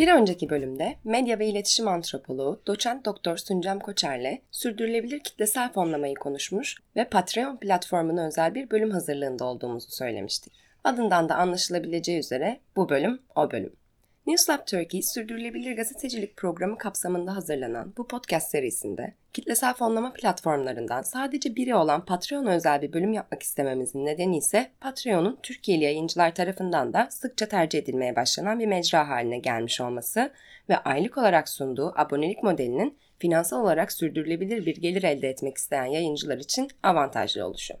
Bir önceki bölümde medya ve iletişim antropoloğu doçent doktor Suncam Koçer'le sürdürülebilir kitlesel fonlamayı konuşmuş ve Patreon platformuna özel bir bölüm hazırlığında olduğumuzu söylemiştik. Adından da anlaşılabileceği üzere bu bölüm o bölüm. Newslab Turkey sürdürülebilir gazetecilik programı kapsamında hazırlanan bu podcast serisinde kitlesel fonlama platformlarından sadece biri olan Patreon özel bir bölüm yapmak istememizin nedeni ise Patreon'un Türkiye'li yayıncılar tarafından da sıkça tercih edilmeye başlanan bir mecra haline gelmiş olması ve aylık olarak sunduğu abonelik modelinin finansal olarak sürdürülebilir bir gelir elde etmek isteyen yayıncılar için avantajlı oluşu.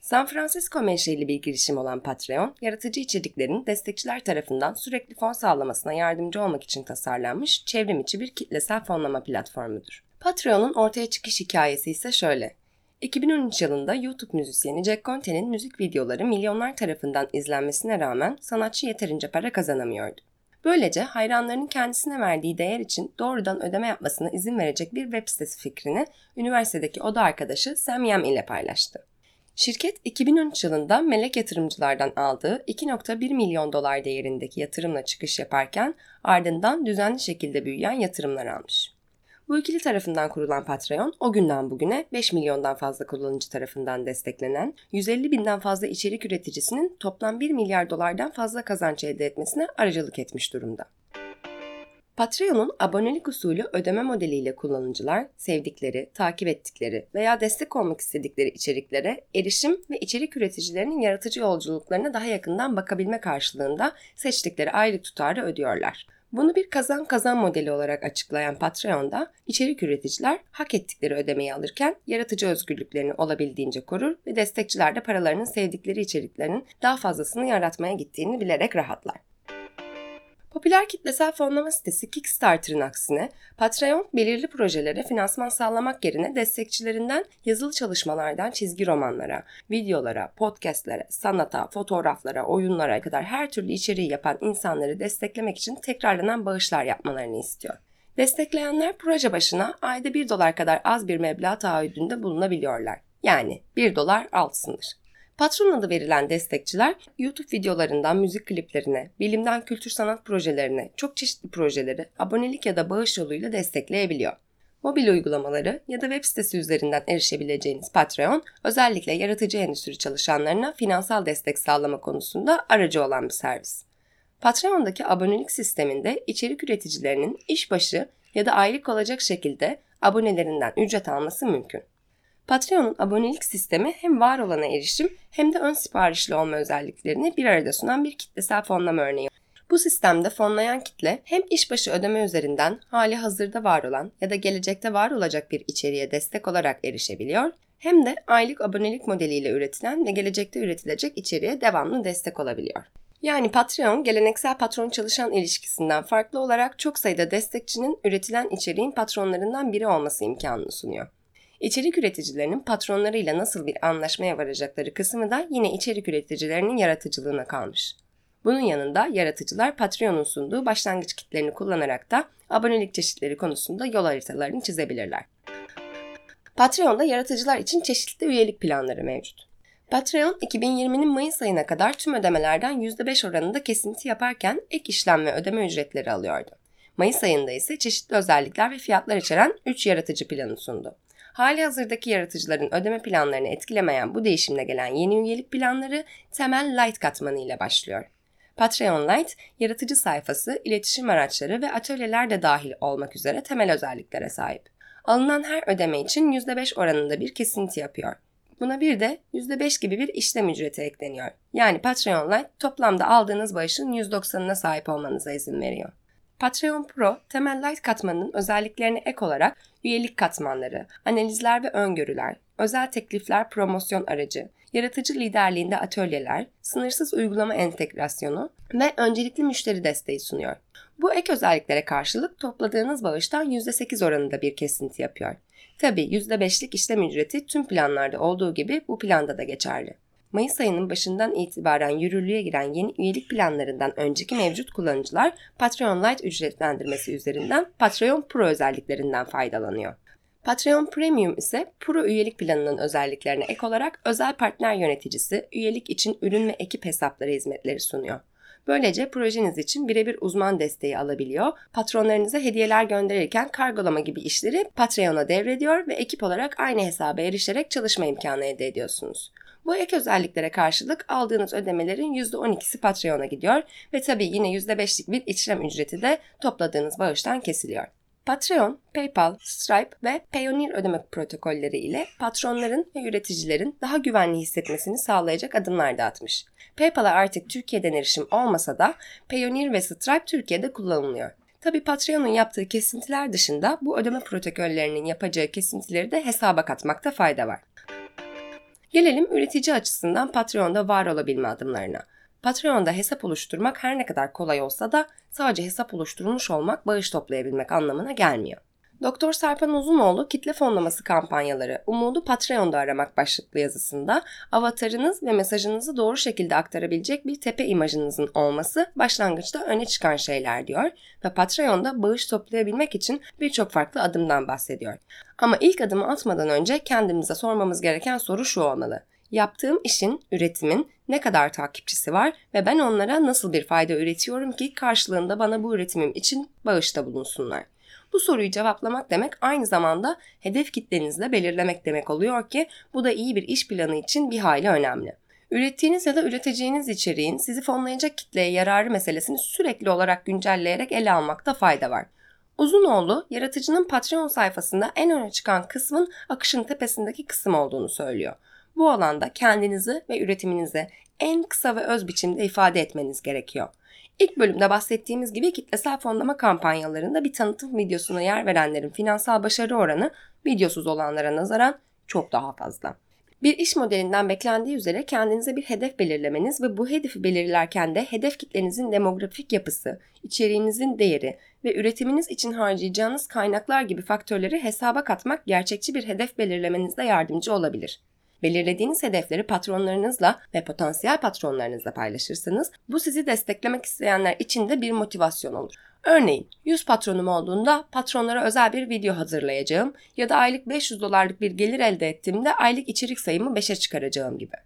San Francisco menşeli bir girişim olan Patreon, yaratıcı içeriklerin destekçiler tarafından sürekli fon sağlamasına yardımcı olmak için tasarlanmış çevrim içi bir kitlesel fonlama platformudur. Patreon'un ortaya çıkış hikayesi ise şöyle. 2013 yılında YouTube müzisyeni Jack Conte'nin müzik videoları milyonlar tarafından izlenmesine rağmen sanatçı yeterince para kazanamıyordu. Böylece hayranlarının kendisine verdiği değer için doğrudan ödeme yapmasına izin verecek bir web sitesi fikrini üniversitedeki oda arkadaşı Sam Yam ile paylaştı. Şirket 2013 yılında melek yatırımcılardan aldığı 2.1 milyon dolar değerindeki yatırımla çıkış yaparken ardından düzenli şekilde büyüyen yatırımlar almış. Bu ikili tarafından kurulan Patreon o günden bugüne 5 milyondan fazla kullanıcı tarafından desteklenen 150 binden fazla içerik üreticisinin toplam 1 milyar dolardan fazla kazanç elde etmesine aracılık etmiş durumda. Patreon'un abonelik usulü ödeme modeliyle kullanıcılar sevdikleri, takip ettikleri veya destek olmak istedikleri içeriklere erişim ve içerik üreticilerinin yaratıcı yolculuklarına daha yakından bakabilme karşılığında seçtikleri ayrı tutarı ödüyorlar. Bunu bir kazan kazan modeli olarak açıklayan Patreon'da içerik üreticiler hak ettikleri ödemeyi alırken yaratıcı özgürlüklerini olabildiğince korur ve destekçiler de paralarının sevdikleri içeriklerin daha fazlasını yaratmaya gittiğini bilerek rahatlar. Popüler kitlesel fonlama sitesi Kickstarter'ın aksine Patreon belirli projelere finansman sağlamak yerine destekçilerinden yazılı çalışmalardan çizgi romanlara, videolara, podcastlere, sanata, fotoğraflara, oyunlara kadar her türlü içeriği yapan insanları desteklemek için tekrarlanan bağışlar yapmalarını istiyor. Destekleyenler proje başına ayda 1 dolar kadar az bir meblağ taahhüdünde bulunabiliyorlar. Yani 1 dolar alt sınır. Patron adı verilen destekçiler YouTube videolarından müzik kliplerine, bilimden kültür sanat projelerine, çok çeşitli projeleri abonelik ya da bağış yoluyla destekleyebiliyor. Mobil uygulamaları ya da web sitesi üzerinden erişebileceğiniz Patreon, özellikle yaratıcı endüstri çalışanlarına finansal destek sağlama konusunda aracı olan bir servis. Patreon'daki abonelik sisteminde içerik üreticilerinin işbaşı ya da aylık olacak şekilde abonelerinden ücret alması mümkün. Patreon'un abonelik sistemi hem var olana erişim hem de ön siparişli olma özelliklerini bir arada sunan bir kitlesel fonlama örneği. Bu sistemde fonlayan kitle hem işbaşı ödeme üzerinden hali hazırda var olan ya da gelecekte var olacak bir içeriğe destek olarak erişebiliyor hem de aylık abonelik modeliyle üretilen ve gelecekte üretilecek içeriğe devamlı destek olabiliyor. Yani Patreon geleneksel patron çalışan ilişkisinden farklı olarak çok sayıda destekçinin üretilen içeriğin patronlarından biri olması imkanını sunuyor. İçerik üreticilerinin patronlarıyla nasıl bir anlaşmaya varacakları kısmı da yine içerik üreticilerinin yaratıcılığına kalmış. Bunun yanında yaratıcılar Patreon'un sunduğu başlangıç kitlerini kullanarak da abonelik çeşitleri konusunda yol haritalarını çizebilirler. Patreon'da yaratıcılar için çeşitli üyelik planları mevcut. Patreon 2020'nin Mayıs ayına kadar tüm ödemelerden %5 oranında kesinti yaparken ek işlem ve ödeme ücretleri alıyordu. Mayıs ayında ise çeşitli özellikler ve fiyatlar içeren 3 yaratıcı planı sundu. Hali hazırdaki yaratıcıların ödeme planlarını etkilemeyen bu değişimle gelen yeni üyelik planları temel Light katmanı ile başlıyor. Patreon Lite, yaratıcı sayfası, iletişim araçları ve atölyeler de dahil olmak üzere temel özelliklere sahip. Alınan her ödeme için %5 oranında bir kesinti yapıyor. Buna bir de %5 gibi bir işlem ücreti ekleniyor. Yani Patreon Lite toplamda aldığınız bağışın %90'ına sahip olmanıza izin veriyor. Patreon Pro, temel Light katmanının özelliklerine ek olarak üyelik katmanları, analizler ve öngörüler, özel teklifler promosyon aracı, yaratıcı liderliğinde atölyeler, sınırsız uygulama entegrasyonu ve öncelikli müşteri desteği sunuyor. Bu ek özelliklere karşılık topladığınız bağıştan %8 oranında bir kesinti yapıyor. Tabi %5'lik işlem ücreti tüm planlarda olduğu gibi bu planda da geçerli. Mayıs ayının başından itibaren yürürlüğe giren yeni üyelik planlarından önceki mevcut kullanıcılar Patreon Lite ücretlendirmesi üzerinden Patreon Pro özelliklerinden faydalanıyor. Patreon Premium ise Pro üyelik planının özelliklerine ek olarak özel partner yöneticisi, üyelik için ürün ve ekip hesapları hizmetleri sunuyor. Böylece projeniz için birebir uzman desteği alabiliyor, patronlarınıza hediyeler gönderirken kargolama gibi işleri Patreon'a devrediyor ve ekip olarak aynı hesaba erişerek çalışma imkanı elde ediyorsunuz. Bu ek özelliklere karşılık aldığınız ödemelerin %12'si Patreon'a gidiyor ve tabii yine %5'lik bir işlem ücreti de topladığınız bağıştan kesiliyor. Patreon, PayPal, Stripe ve Payoneer ödeme protokolleri ile patronların ve üreticilerin daha güvenli hissetmesini sağlayacak adımlar da atmış. PayPal'a artık Türkiye'den erişim olmasa da Payoneer ve Stripe Türkiye'de kullanılıyor. Tabi Patreon'un yaptığı kesintiler dışında bu ödeme protokollerinin yapacağı kesintileri de hesaba katmakta fayda var. Gelelim üretici açısından Patreon'da var olabilme adımlarına. Patreon'da hesap oluşturmak her ne kadar kolay olsa da sadece hesap oluşturmuş olmak bağış toplayabilmek anlamına gelmiyor. Doktor Serpan Uzunoğlu kitle fonlaması kampanyaları Umudu Patreon'da aramak başlıklı yazısında avatarınız ve mesajınızı doğru şekilde aktarabilecek bir tepe imajınızın olması başlangıçta öne çıkan şeyler diyor ve Patreon'da bağış toplayabilmek için birçok farklı adımdan bahsediyor. Ama ilk adımı atmadan önce kendimize sormamız gereken soru şu olmalı. Yaptığım işin, üretimin ne kadar takipçisi var ve ben onlara nasıl bir fayda üretiyorum ki karşılığında bana bu üretimim için bağışta bulunsunlar. Bu soruyu cevaplamak demek aynı zamanda hedef kitlenizle belirlemek demek oluyor ki bu da iyi bir iş planı için bir hayli önemli. Ürettiğiniz ya da üreteceğiniz içeriğin sizi fonlayacak kitleye yararı meselesini sürekli olarak güncelleyerek ele almakta fayda var. Uzunoğlu, yaratıcının Patreon sayfasında en öne çıkan kısmın akışın tepesindeki kısım olduğunu söylüyor. Bu alanda kendinizi ve üretiminizi en kısa ve öz biçimde ifade etmeniz gerekiyor. İlk bölümde bahsettiğimiz gibi kitlesel fonlama kampanyalarında bir tanıtım videosuna yer verenlerin finansal başarı oranı videosuz olanlara nazaran çok daha fazla. Bir iş modelinden beklendiği üzere kendinize bir hedef belirlemeniz ve bu hedefi belirlerken de hedef kitlenizin demografik yapısı, içeriğinizin değeri ve üretiminiz için harcayacağınız kaynaklar gibi faktörleri hesaba katmak gerçekçi bir hedef belirlemenizde yardımcı olabilir. Belirlediğiniz hedefleri patronlarınızla ve potansiyel patronlarınızla paylaşırsanız bu sizi desteklemek isteyenler için de bir motivasyon olur. Örneğin 100 patronum olduğunda patronlara özel bir video hazırlayacağım ya da aylık 500 dolarlık bir gelir elde ettiğimde aylık içerik sayımı 5'e çıkaracağım gibi.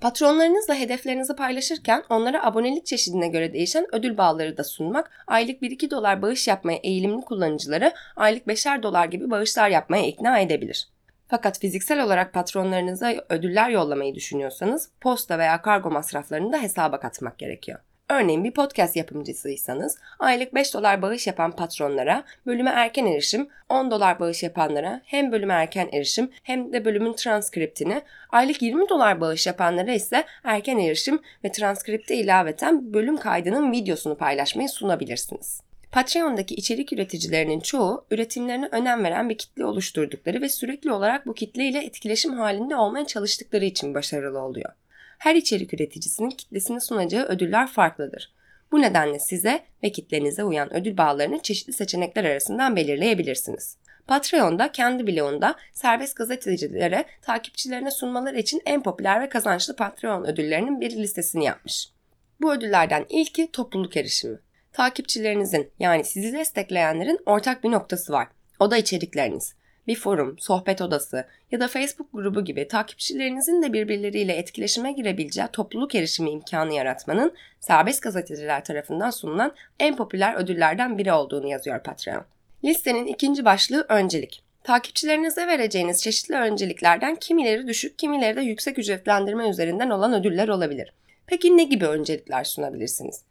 Patronlarınızla hedeflerinizi paylaşırken onlara abonelik çeşidine göre değişen ödül bağları da sunmak, aylık 1-2 dolar bağış yapmaya eğilimli kullanıcıları aylık 5'er dolar gibi bağışlar yapmaya ikna edebilir. Fakat fiziksel olarak patronlarınıza ödüller yollamayı düşünüyorsanız posta veya kargo masraflarını da hesaba katmak gerekiyor. Örneğin bir podcast yapımcısıysanız aylık 5 dolar bağış yapan patronlara bölüme erken erişim, 10 dolar bağış yapanlara hem bölüme erken erişim hem de bölümün transkriptini, aylık 20 dolar bağış yapanlara ise erken erişim ve transkripte ilaveten bölüm kaydının videosunu paylaşmayı sunabilirsiniz. Patreon'daki içerik üreticilerinin çoğu üretimlerine önem veren bir kitle oluşturdukları ve sürekli olarak bu kitle ile etkileşim halinde olmaya çalıştıkları için başarılı oluyor. Her içerik üreticisinin kitlesine sunacağı ödüller farklıdır. Bu nedenle size ve kitlenize uyan ödül bağlarını çeşitli seçenekler arasından belirleyebilirsiniz. Patreon'da kendi bloğunda serbest gazetecilere takipçilerine sunmaları için en popüler ve kazançlı Patreon ödüllerinin bir listesini yapmış. Bu ödüllerden ilki topluluk erişimi takipçilerinizin yani sizi destekleyenlerin ortak bir noktası var. O da içerikleriniz. Bir forum, sohbet odası ya da Facebook grubu gibi takipçilerinizin de birbirleriyle etkileşime girebileceği topluluk erişimi imkanı yaratmanın serbest gazeteciler tarafından sunulan en popüler ödüllerden biri olduğunu yazıyor Patreon. Listenin ikinci başlığı öncelik. Takipçilerinize vereceğiniz çeşitli önceliklerden kimileri düşük, kimileri de yüksek ücretlendirme üzerinden olan ödüller olabilir. Peki ne gibi öncelikler sunabilirsiniz?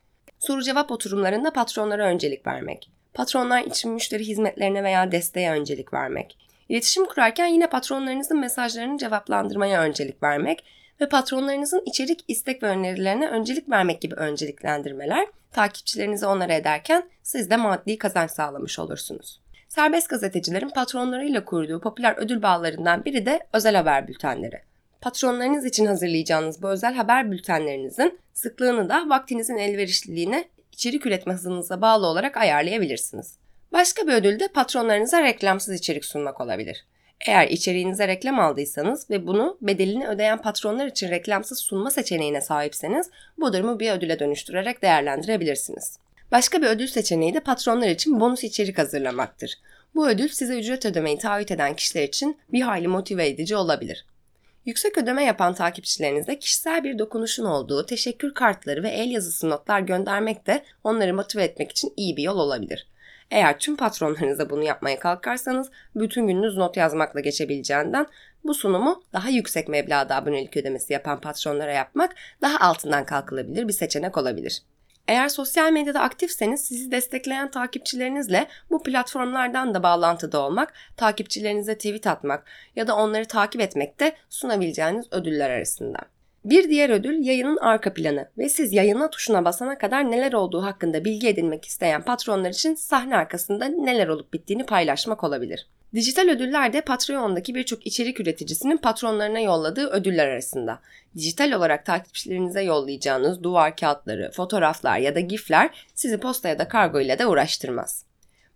Soru cevap oturumlarında patronlara öncelik vermek. Patronlar için müşteri hizmetlerine veya desteğe öncelik vermek. İletişim kurarken yine patronlarınızın mesajlarını cevaplandırmaya öncelik vermek ve patronlarınızın içerik, istek ve önerilerine öncelik vermek gibi önceliklendirmeler takipçilerinizi onlara ederken siz de maddi kazanç sağlamış olursunuz. Serbest gazetecilerin patronlarıyla kurduğu popüler ödül bağlarından biri de özel haber bültenleri. Patronlarınız için hazırlayacağınız bu özel haber bültenlerinizin sıklığını da vaktinizin elverişliliğine içerik üretme hızınıza bağlı olarak ayarlayabilirsiniz. Başka bir ödül de patronlarınıza reklamsız içerik sunmak olabilir. Eğer içeriğinize reklam aldıysanız ve bunu bedelini ödeyen patronlar için reklamsız sunma seçeneğine sahipseniz bu durumu bir ödüle dönüştürerek değerlendirebilirsiniz. Başka bir ödül seçeneği de patronlar için bonus içerik hazırlamaktır. Bu ödül size ücret ödemeyi taahhüt eden kişiler için bir hayli motive edici olabilir. Yüksek ödeme yapan takipçilerinize kişisel bir dokunuşun olduğu teşekkür kartları ve el yazısı notlar göndermek de onları motive etmek için iyi bir yol olabilir. Eğer tüm patronlarınıza bunu yapmaya kalkarsanız bütün gününüz not yazmakla geçebileceğinden bu sunumu daha yüksek meblağda abonelik ödemesi yapan patronlara yapmak daha altından kalkılabilir bir seçenek olabilir. Eğer sosyal medyada aktifseniz sizi destekleyen takipçilerinizle bu platformlardan da bağlantıda olmak, takipçilerinize tweet atmak ya da onları takip etmek de sunabileceğiniz ödüller arasında. Bir diğer ödül yayının arka planı ve siz yayına tuşuna basana kadar neler olduğu hakkında bilgi edinmek isteyen patronlar için sahne arkasında neler olup bittiğini paylaşmak olabilir. Dijital ödüller de Patreon'daki birçok içerik üreticisinin patronlarına yolladığı ödüller arasında. Dijital olarak takipçilerinize yollayacağınız duvar kağıtları, fotoğraflar ya da gifler sizi posta ya da kargo ile de uğraştırmaz.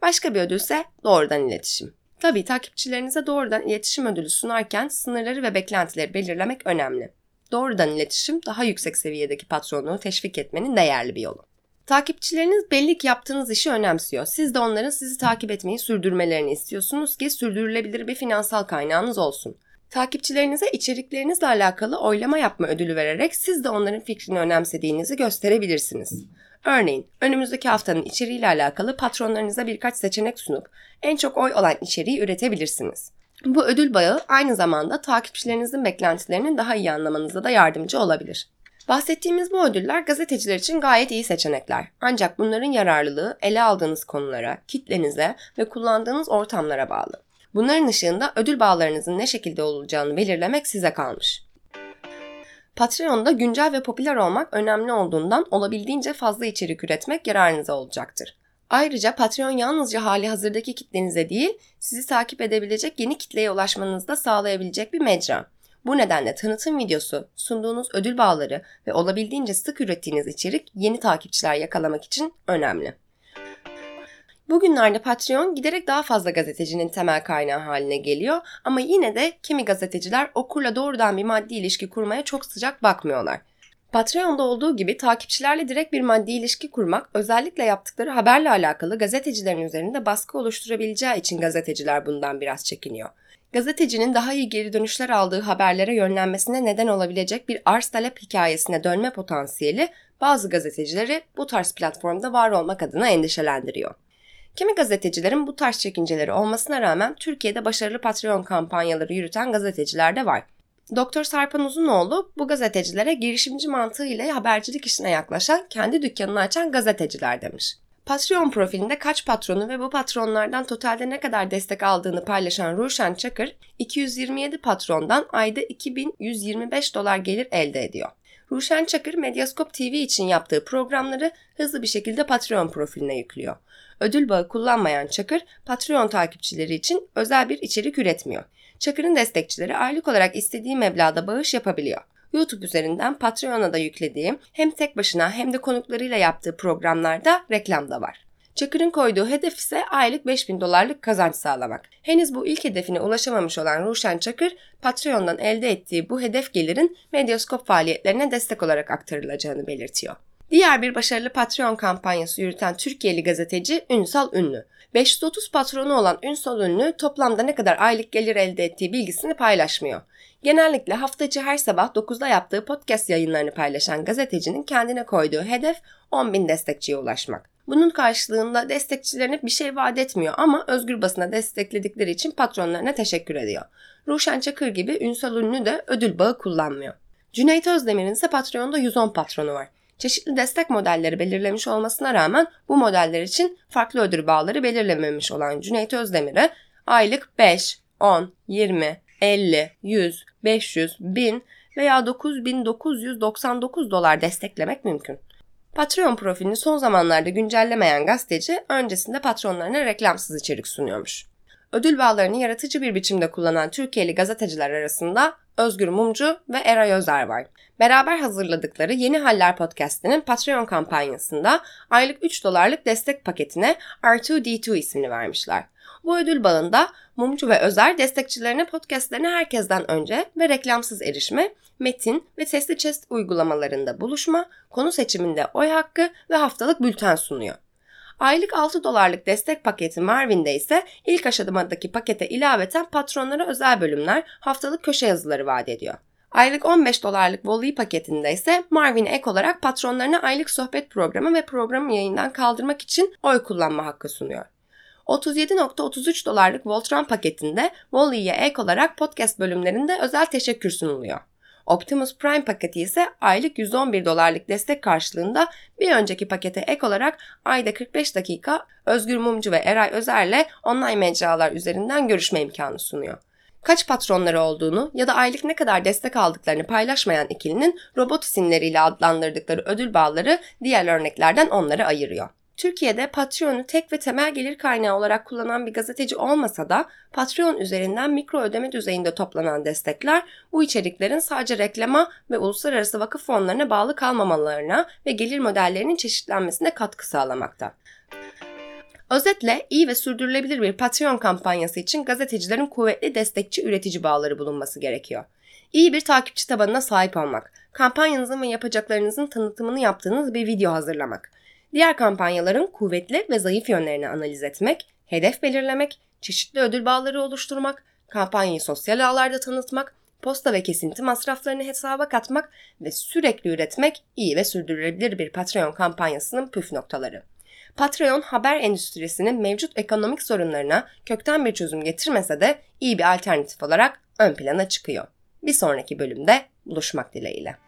Başka bir ödülse doğrudan iletişim. Tabii takipçilerinize doğrudan iletişim ödülü sunarken sınırları ve beklentileri belirlemek önemli. Doğrudan iletişim daha yüksek seviyedeki patronluğu teşvik etmenin değerli bir yolu. Takipçileriniz belli ki yaptığınız işi önemsiyor. Siz de onların sizi takip etmeyi sürdürmelerini istiyorsunuz ki sürdürülebilir bir finansal kaynağınız olsun. Takipçilerinize içeriklerinizle alakalı oylama yapma ödülü vererek siz de onların fikrini önemsediğinizi gösterebilirsiniz. Örneğin önümüzdeki haftanın içeriğiyle alakalı patronlarınıza birkaç seçenek sunup en çok oy olan içeriği üretebilirsiniz. Bu ödül bağı aynı zamanda takipçilerinizin beklentilerini daha iyi anlamanıza da yardımcı olabilir. Bahsettiğimiz bu ödüller gazeteciler için gayet iyi seçenekler. Ancak bunların yararlılığı ele aldığınız konulara, kitlenize ve kullandığınız ortamlara bağlı. Bunların ışığında ödül bağlarınızın ne şekilde olacağını belirlemek size kalmış. Patreon'da güncel ve popüler olmak önemli olduğundan olabildiğince fazla içerik üretmek yararınıza olacaktır. Ayrıca Patreon yalnızca hali hazırdaki kitlenize değil, sizi takip edebilecek yeni kitleye ulaşmanızı da sağlayabilecek bir mecra. Bu nedenle tanıtım videosu, sunduğunuz ödül bağları ve olabildiğince sık ürettiğiniz içerik yeni takipçiler yakalamak için önemli. Bugünlerde Patreon giderek daha fazla gazetecinin temel kaynağı haline geliyor ama yine de kimi gazeteciler okurla doğrudan bir maddi ilişki kurmaya çok sıcak bakmıyorlar. Patreon'da olduğu gibi takipçilerle direkt bir maddi ilişki kurmak özellikle yaptıkları haberle alakalı gazetecilerin üzerinde baskı oluşturabileceği için gazeteciler bundan biraz çekiniyor gazetecinin daha iyi geri dönüşler aldığı haberlere yönlenmesine neden olabilecek bir arz talep hikayesine dönme potansiyeli bazı gazetecileri bu tarz platformda var olmak adına endişelendiriyor. Kimi gazetecilerin bu tarz çekinceleri olmasına rağmen Türkiye'de başarılı Patreon kampanyaları yürüten gazeteciler de var. Doktor Sarpan Uzunoğlu bu gazetecilere girişimci mantığı ile habercilik işine yaklaşan, kendi dükkanını açan gazeteciler demiş. Patreon profilinde kaç patronu ve bu patronlardan totalde ne kadar destek aldığını paylaşan Ruşen Çakır, 227 patrondan ayda 2125 dolar gelir elde ediyor. Ruşen Çakır, Medyascope TV için yaptığı programları hızlı bir şekilde Patreon profiline yüklüyor. Ödül bağı kullanmayan Çakır, Patreon takipçileri için özel bir içerik üretmiyor. Çakır'ın destekçileri aylık olarak istediği meblağda bağış yapabiliyor. YouTube üzerinden Patreon'a da yüklediğim hem tek başına hem de konuklarıyla yaptığı programlarda reklam da var. Çakır'ın koyduğu hedef ise aylık 5000 dolarlık kazanç sağlamak. Henüz bu ilk hedefine ulaşamamış olan Ruşen Çakır, Patreon'dan elde ettiği bu hedef gelirin Medyaskop faaliyetlerine destek olarak aktarılacağını belirtiyor. Diğer bir başarılı Patreon kampanyası yürüten Türkiye'li gazeteci Ünsal Ünlü. 530 patronu olan Ünsal Ünlü toplamda ne kadar aylık gelir elde ettiği bilgisini paylaşmıyor. Genellikle hafta içi her sabah 9'da yaptığı podcast yayınlarını paylaşan gazetecinin kendine koyduğu hedef 10 bin destekçiye ulaşmak. Bunun karşılığında destekçilerine bir şey vaat etmiyor ama özgür basına destekledikleri için patronlarına teşekkür ediyor. Ruşen Çakır gibi Ünsal Ünlü de ödül bağı kullanmıyor. Cüneyt Özdemir'in ise Patreon'da 110 patronu var. Çeşitli destek modelleri belirlemiş olmasına rağmen bu modeller için farklı ödül bağları belirlememiş olan Cüneyt Özdemir'e aylık 5, 10, 20, 50, 100, 500, 1000 veya 9999 dolar desteklemek mümkün. Patreon profilini son zamanlarda güncellemeyen gazeteci öncesinde patronlarına reklamsız içerik sunuyormuş. Ödül bağlarını yaratıcı bir biçimde kullanan Türkiye'li gazeteciler arasında Özgür Mumcu ve Eray Özer var. Beraber hazırladıkları Yeni Haller podcast'inin Patreon kampanyasında aylık 3 dolarlık destek paketine R2D2 ismini vermişler. Bu ödül bağında Mumcu ve Özer destekçilerine podcastlerine herkesten önce ve reklamsız erişme, metin ve sesli chest uygulamalarında buluşma, konu seçiminde oy hakkı ve haftalık bülten sunuyor. Aylık 6 dolarlık destek paketi Marvin'de ise ilk aşamadaki pakete ilaveten patronlara özel bölümler, haftalık köşe yazıları vaat ediyor. Aylık 15 dolarlık Volley paketinde ise Marvin'e ek olarak patronlarına aylık sohbet programı ve programı yayından kaldırmak için oy kullanma hakkı sunuyor. 37.33 dolarlık Voltron paketinde Volley'e ek olarak podcast bölümlerinde özel teşekkür sunuluyor. Optimus Prime paketi ise aylık 111 dolarlık destek karşılığında bir önceki pakete ek olarak ayda 45 dakika Özgür Mumcu ve Eray Özer'le online mecralar üzerinden görüşme imkanı sunuyor. Kaç patronları olduğunu ya da aylık ne kadar destek aldıklarını paylaşmayan ikilinin robot isimleriyle adlandırdıkları ödül bağları diğer örneklerden onları ayırıyor. Türkiye'de Patreon'u tek ve temel gelir kaynağı olarak kullanan bir gazeteci olmasa da Patreon üzerinden mikro ödeme düzeyinde toplanan destekler bu içeriklerin sadece reklama ve uluslararası vakıf fonlarına bağlı kalmamalarına ve gelir modellerinin çeşitlenmesine katkı sağlamakta. Özetle iyi ve sürdürülebilir bir Patreon kampanyası için gazetecilerin kuvvetli destekçi üretici bağları bulunması gerekiyor. İyi bir takipçi tabanına sahip olmak, kampanyanızın ve yapacaklarınızın tanıtımını yaptığınız bir video hazırlamak, Diğer kampanyaların kuvvetli ve zayıf yönlerini analiz etmek, hedef belirlemek, çeşitli ödül bağları oluşturmak, kampanyayı sosyal ağlarda tanıtmak, posta ve kesinti masraflarını hesaba katmak ve sürekli üretmek iyi ve sürdürülebilir bir Patreon kampanyasının püf noktaları. Patreon haber endüstrisinin mevcut ekonomik sorunlarına kökten bir çözüm getirmese de iyi bir alternatif olarak ön plana çıkıyor. Bir sonraki bölümde buluşmak dileğiyle.